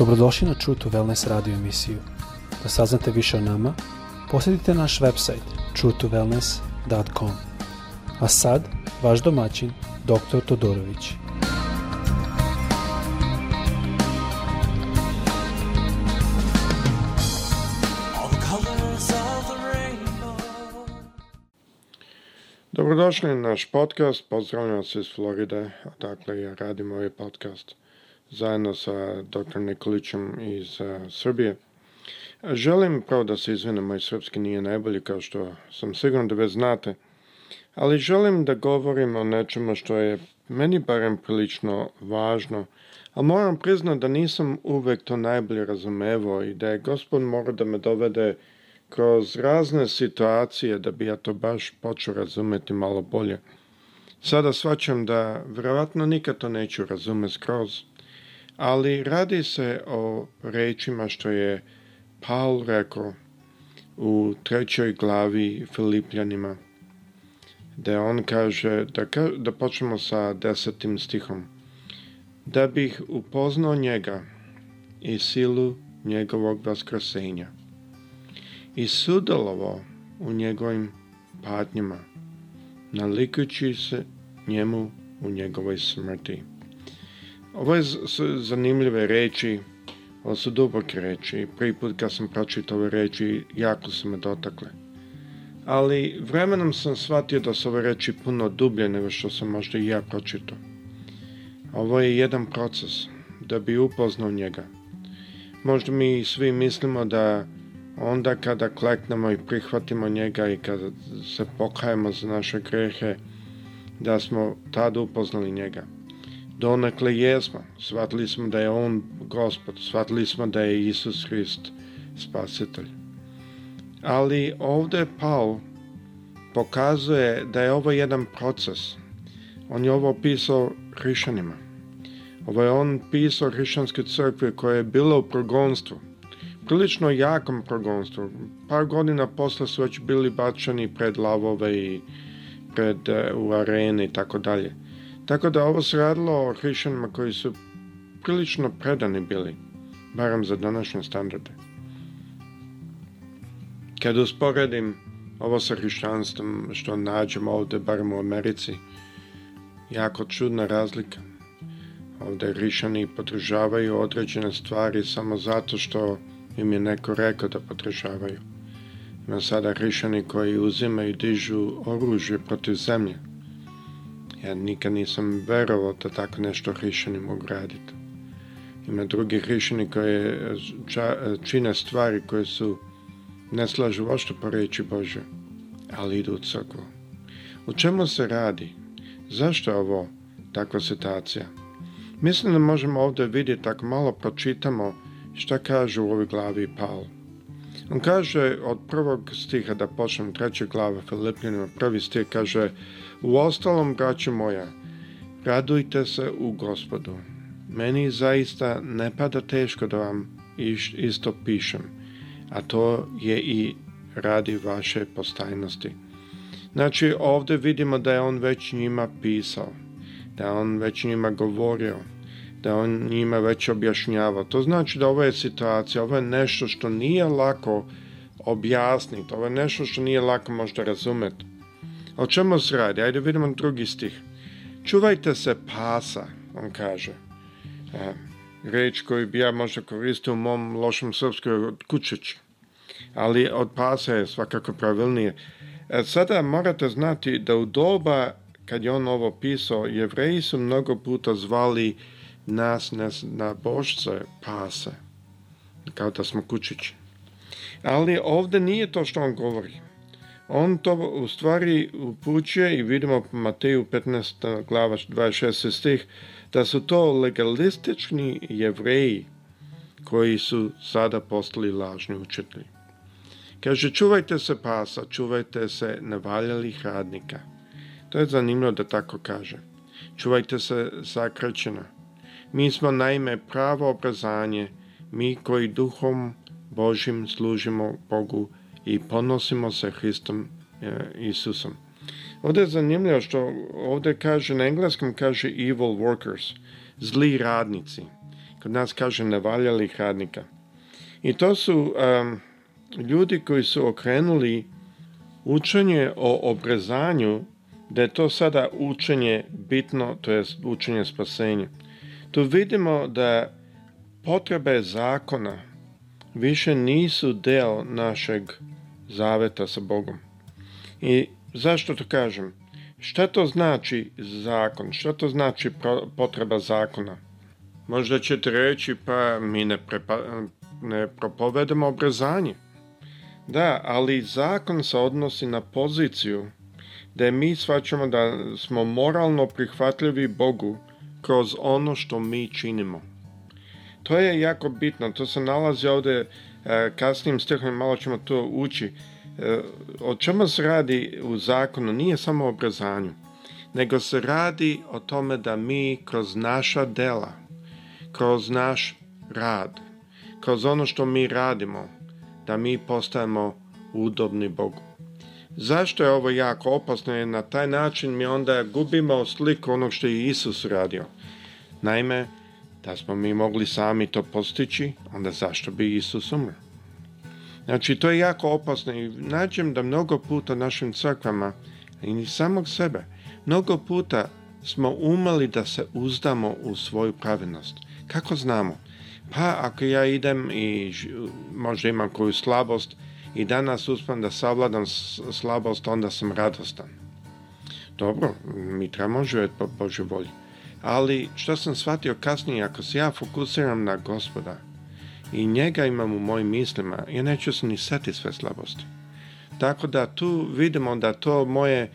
Dobrodošli na True to Wellness radio emisiju. Da saznate više o nama, posjetite naš website truetowellness.com. A sad, vaš domaćin, dr. Todorović. Dobrodošli na naš podcast, pozdravljam vas iz Floride, dakle ja radim ovaj podcast zajedno sa dr. Nikolićem iz Srbije. Želim pravo da se izvinem, moj srpski nije najbolji kao što sam siguran da već znate, ali želim da govorim o nečemu što je meni barem prilično važno, a moram priznat da nisam uvek to najbolje razumevao i da je gospod morao da me dovede kroz razne situacije da bi ja to baš počeo razumeti malo bolje. Sada svačam da vjerojatno nikad to neću razumeti skroz, ali radi se o rečima što je Paul rekao u trećoj glavi Filipljanima, da on kaže, da, ka, da počnemo sa desetim stihom, da bih upoznao njega i silu njegovog vaskrsenja i sudelovao u njegovim patnjama, nalikući se njemu u njegovoj smrti. Ovo su zanimljive reči, ovo su duboke reči. Prvi put kad sam pročitao ove reči, jako su me dotakle. Ali vremenom sam shvatio da su ove reči puno dublje nego što sam možda i ja pročitao. Ovo je jedan proces, da bi upoznao njega. Možda mi svi mislimo da onda kada kleknemo i prihvatimo njega i kada se pokajemo za naše grehe, da smo tad upoznali njega donakle jesmo. Shvatili smo da je On gospod, shvatili smo da je Isus Hrist spasitelj. Ali ovde Paul pokazuje da je ovo jedan proces. On je ovo pisao hrišanima. Ovo je on pisao hrišanske crkve koje je bilo u progonstvu. Prilično jakom progonstvu. Par godina posle su već bili bačani pred lavove i pred, eh, u arene i tako dalje. Tako da ovo se radilo o hrišćanima koji su prilično predani bili, barem za današnje standarde. Kad usporedim ovo sa hrišćanstvom što nađem ovdje, barem u Americi, jako čudna razlika. Ovdje hrišćani podržavaju određene stvari samo zato što im je neko rekao da podržavaju. Ima sada hrišćani koji uzimaju i dižu oružje protiv zemlje Ja nikad nisam verovao da tako nešto hrišćani mogu raditi. Ima drugi hrišćani koji čine stvari koje su ne slažu vašto po reči Bože, ali idu u crkvu. U čemu se radi? Zašto je ovo takva situacija? Mislim da možemo ovde vidjeti ako malo pročitamo šta kaže u ovoj glavi Paul. On kaže od prvog stiha da počnem treća glava Filipljanima, prvi stih kaže U ostalom, braćo moja, radujte se u gospodu. Meni zaista ne pada teško da vam isto pišem, a to je i radi vaše postajnosti. Znači, ovdje vidimo da je on već njima pisao, da je on već njima govorio, da on njime već objašnjava. To znači da ova je situacija, ovo je nešto što nije lako objasniti, ovo je nešto što nije lako možda razumeti. O čemu se radi? Ajde vidimo drugi stih. Čuvajte se pasa, on kaže. E, reč koju bi ja možda koristio u mom lošem srpskoj od kučići, ali od pasa je svakako pravilnije. E, sada morate znati da u doba kad je on ovo pisao, jevreji su mnogo puta zvali nas, nas na bošce pase, kao da smo kučići. Ali ovde nije to što on govori. On to u stvari upućuje i vidimo po Mateju 15. glava 26. stih da su to legalistični jevreji koji su sada postali lažni učitelji. Kaže, čuvajte se pasa, čuvajte se nevaljalih radnika. To je zanimljivo da tako kaže. Čuvajte se zakrećena Mi smo naime pravo obrazanje, mi koji duhom Božim služimo Bogu i ponosimo se Hristom e, Isusom. Ovdje je zanimljivo što ovde kaže na engleskom kaže evil workers, zli radnici. Kod nas kaže nevaljalih radnika. I to su um, ljudi koji su okrenuli učenje o obrezanju, da je to sada učenje bitno, to je učenje spasenja. Tu vidimo da potrebe zakona više nisu deo našeg zaveta sa Bogom. I zašto to kažem? Šta to znači zakon? Šta to znači potreba zakona? Možda ćete reći pa mi ne, prepa, ne propovedamo obrezanje. Da, ali zakon se odnosi na poziciju da mi svačamo da smo moralno prihvatljivi Bogu kroz ono što mi činimo. To je jako bitno, to se nalazi ovde e, kasnijim stihom, malo ćemo to ući. E, o čemu se radi u zakonu? Nije samo o obrazanju, nego se radi o tome da mi kroz naša dela, kroz naš rad, kroz ono što mi radimo, da mi postajemo udobni Bogu. Zašto je ovo jako opasno? Jer na taj način mi onda gubimo sliku onog što je Isus radio. Naime, da smo mi mogli sami to postići, onda zašto bi Isus umro? Znači, to je jako opasno i nađem da mnogo puta našim crkvama i ni samog sebe, mnogo puta smo umali da se uzdamo u svoju pravednost. Kako znamo? Pa ako ja idem i možda imam koju slabost, i danas uspam da savladam slabost, onda sam radostan. Dobro, mi trebamo živjeti po Božoj volji. Ali što sam shvatio kasnije, ako se ja fokusiram na gospoda i njega imam u mojim mislima, ja neću se ni seti sve slabosti. Tako da tu vidimo da to moje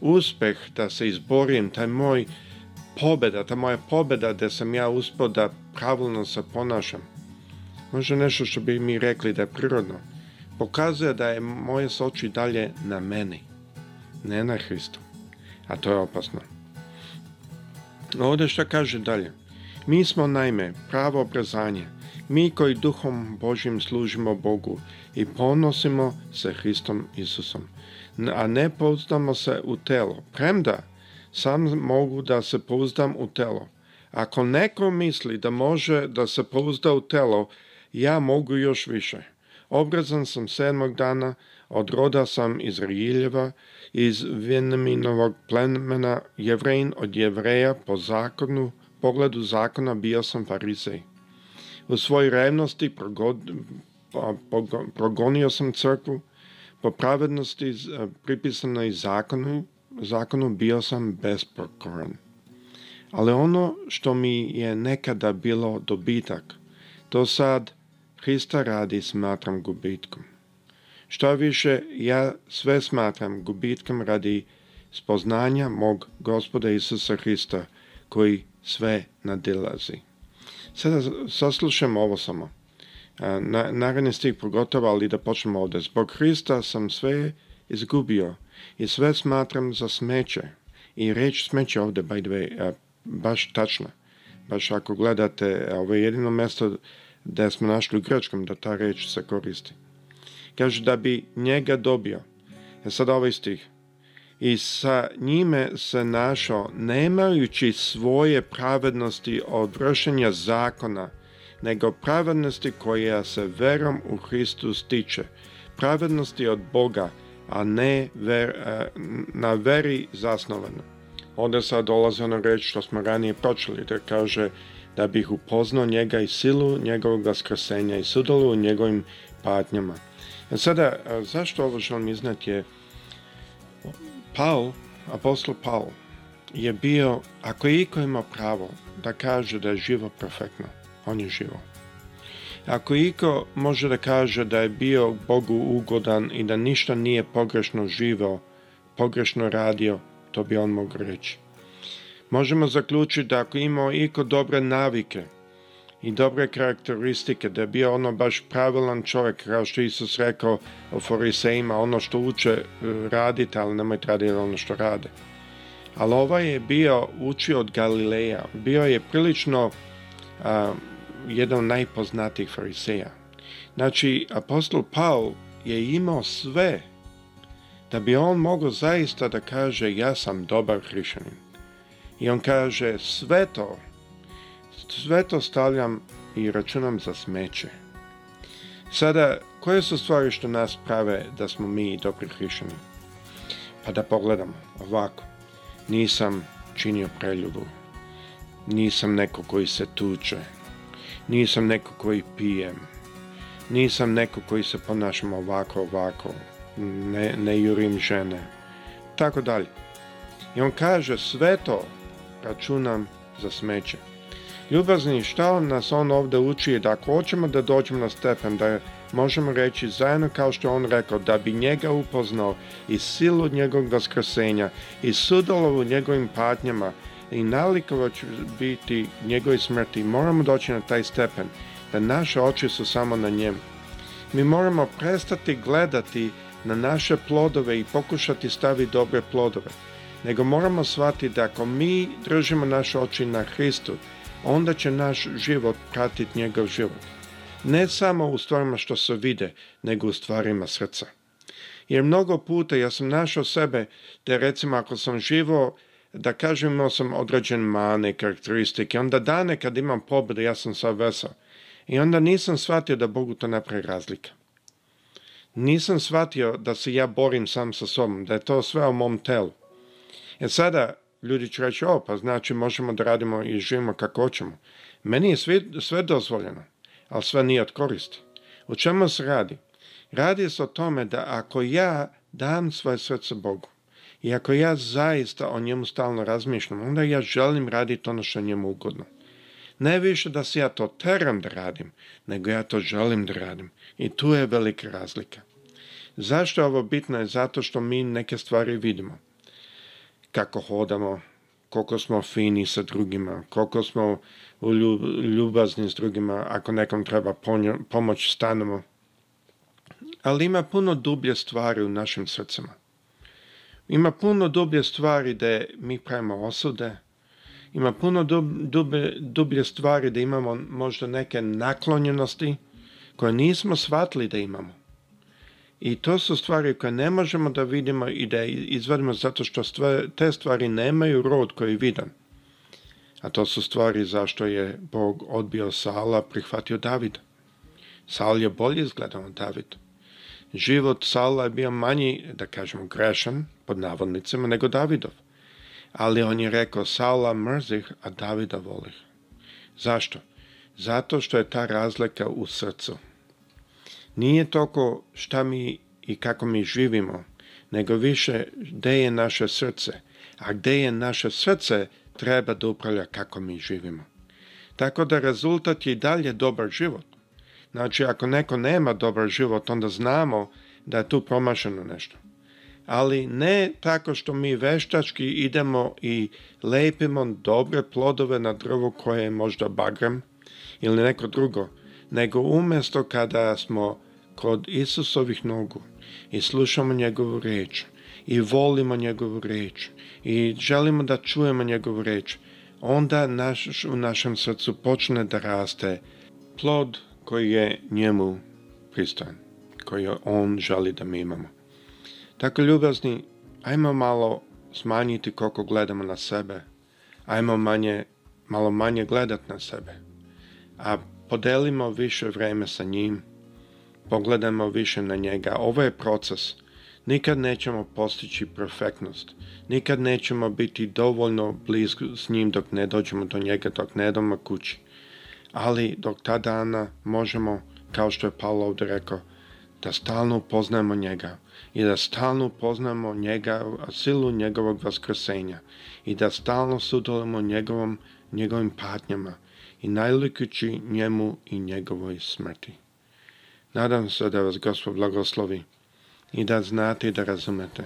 uspeh da se izborim, taj moj pobeda, ta moja pobeda da sam ja uspeo da pravilno se ponašam. Može nešto što bi mi rekli da je prirodno pokazuje da je moje soči dalje na meni, ne na Hristu. A to je opasno. Ovdje što kaže dalje? Mi smo naime pravo obrazanje, mi koji duhom Božim služimo Bogu i ponosimo se Hristom Isusom, a ne pouzdamo se u telo, premda sam mogu da se pouzdam u telo. Ako neko misli da može da se pouzda u telo, ja mogu još više. Obrazan sam sedmog dana, od roda sam iz Rigiljeva, iz Vineminovog plemena, jevrejn od jevreja po zakonu, pogledu zakona bio sam farizej. U svojoj revnosti progod, progonio sam crkvu, po pravednosti pripisanoj zakonu, zakonu bio sam besprokoran. Ali ono što mi je nekada bilo dobitak, to sad – Hrista radi smatram gubitkom. Šta više, ja sve smatram gubitkom radi spoznanja mog gospoda Isusa Hrista, koji sve nadilazi. Sada saslušajmo ovo samo. Na, naredni stih pogotovo, ali da počnemo ovde. Zbog Hrista sam sve izgubio i sve smatram za smeće. I reč smeće ovdje, by the way, baš tačna. Baš ako gledate, ovo je jedino mesto da smo našli u grčkom da ta reč se koristi. Kaže da bi njega dobio. E sad ovaj stih. I sa njime se našao, nemajući svoje pravednosti od vršenja zakona, nego pravednosti koja se verom u Hristu stiče, pravednosti od Boga, a ne ver, e, na veri zasnovana. Onda sad dolaze ona reč što smo ranije pročeli, da kaže da bih upoznao njega i silu njegovog vaskrsenja i sudolu u njegovim patnjama. E a sada, zašto ovo želim iznati je Paul, apostol Paul, je bio, ako je iko imao pravo da kaže da je živo perfektno, on je živo. Ako iko može da kaže da je bio Bogu ugodan i da ništa nije pogrešno živo, pogrešno radio, to bi on mogao reći. Možemo zaključiti da ako imao iko dobre navike i dobre karakteristike, da je bio ono baš pravilan čovjek, kao što Isus rekao o farisejima, ono što uče e, radite, ali nemojte raditi ono što rade. Ali ovaj je bio učio od Galileja, bio je prilično a, jedan od najpoznatijih fariseja. Znači, apostol Paul je imao sve da bi on mogao zaista da kaže ja sam dobar hrišanin. I on kaže, sve to, sve to stavljam i računam za smeće. Sada, koje su stvari što nas prave da smo mi dobri hrišćani? Pa da pogledamo ovako. Nisam činio preljubu. Nisam neko koji se tuče. Nisam neko koji pijem. Nisam neko koji se ponašam ovako, ovako. Ne, ne jurim žene. Tako dalje. I on kaže sve to računam za smeće. Ljubazni štal nas on ovde uči da ako hoćemo da dođemo na stepen, da možemo reći zajedno kao što on rekao, da bi njega upoznao i silu njegovog vaskrsenja i sudalovu njegovim patnjama i nalikova će biti njegove smrti, moramo doći na taj stepen, da naše oči su samo na njemu. Mi moramo prestati gledati na naše plodove i pokušati staviti dobre plodove nego moramo shvatiti da ako mi držimo naše oči na Hristu, onda će naš život pratiti njegov život. Ne samo u stvarima što se vide, nego u stvarima srca. Jer mnogo puta ja sam našao sebe da recimo ako sam živo da kažem imao sam određen mane, karakteristike, onda dane kad imam pobjede ja sam sav vesel. I onda nisam shvatio da Bogu to napravi razlika. Nisam shvatio da se ja borim sam sa sobom, da je to sve o mom telu. Jer sada ljudi će reći, o, pa znači možemo da radimo i živimo kako hoćemo. Meni je sve, sve dozvoljeno, ali sve nije od koristi. O čemu se radi? Radi se o tome da ako ja dam svoje srce Bogu i ako ja zaista o njemu stalno razmišljam, onda ja želim raditi ono što njemu ugodno. Ne više da se ja to teram da radim, nego ja to želim da radim. I tu je velika razlika. Zašto je ovo bitno? Je zato što mi neke stvari vidimo kako hodamo, koliko smo fini sa drugima, koliko smo ljubazni s drugima, ako nekom treba pomoć stanemo. Ali ima puno dublje stvari u našim srcima. Ima puno dublje stvari da mi pravimo osude, ima puno dublje, dublje stvari da imamo možda neke naklonjenosti koje nismo shvatili da imamo. I to su stvari koje ne možemo da vidimo i da izvedemo zato što stvar, te stvari nemaju rod koji je vidan. A to su stvari zašto je Bog odbio Sala, prihvatio Davida. Sal je bolje izgledao od Davida. Život Sala je bio manji, da kažemo, grešan, pod navodnicima, nego Davidov. Ali on je rekao, Sala mrzih, a Davida volih. Zašto? Zato što je ta razlika u srcu. Nije toliko šta mi i kako mi živimo, nego više gde je naše srce. A gde je naše srce treba da upravlja kako mi živimo. Tako da rezultat je i dalje dobar život. Znači, ako neko nema dobar život, onda znamo da je tu promašeno nešto. Ali ne tako što mi veštački idemo i lepimo dobre plodove na drvo koje je možda bagram ili neko drugo, nego umesto kada smo kod Isusovih nogu i slušamo njegovu reč i volimo njegovu reč i želimo da čujemo njegovu reč, onda naš, u našem srcu počne da raste plod koji je njemu pristojan, koji on želi da mi imamo. Tako ljubazni, ajmo malo smanjiti koliko gledamo na sebe, ajmo manje, malo manje gledat na sebe, a podelimo više vreme sa njim, pogledamo više na njega. Ovo je proces. Nikad nećemo postići perfektnost. Nikad nećemo biti dovoljno blizu s njim dok ne dođemo do njega, dok ne doma kući. Ali dok ta dana možemo, kao što je Paolo ovde rekao, da stalno upoznamo njega i da stalno upoznamo njega, silu njegovog vaskrsenja i da stalno sudolimo njegovom, njegovim patnjama i najlikući njemu i njegovoj smrti. Nadam se da vas Gospod blagoslovi i da znate i da razumete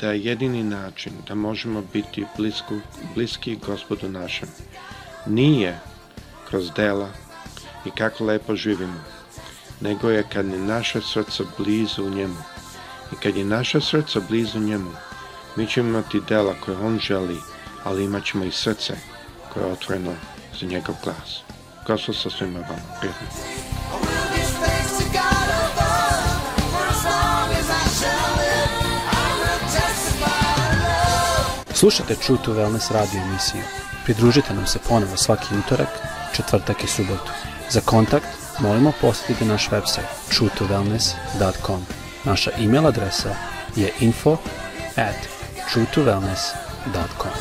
da je jedini način da možemo biti blisku, bliski gospodu našem nije kroz dela i kako lepo živimo, nego je kad je naše srce blizu njemu. I kad je naše srce blizu njemu, mi ćemo imati dela koje on želi, ali imat ćemo i srce koje je otvoreno za njegov glas, kao sa svima vama prijatno. Slušajte True to Wellness radio emisiju. Pridružite nam se ponovo svaki utorak, četvrtak i subotu. Za kontakt molimo posjetiti naš website truetowellness.com. Naša e-mail adresa je info at truetowellness.com.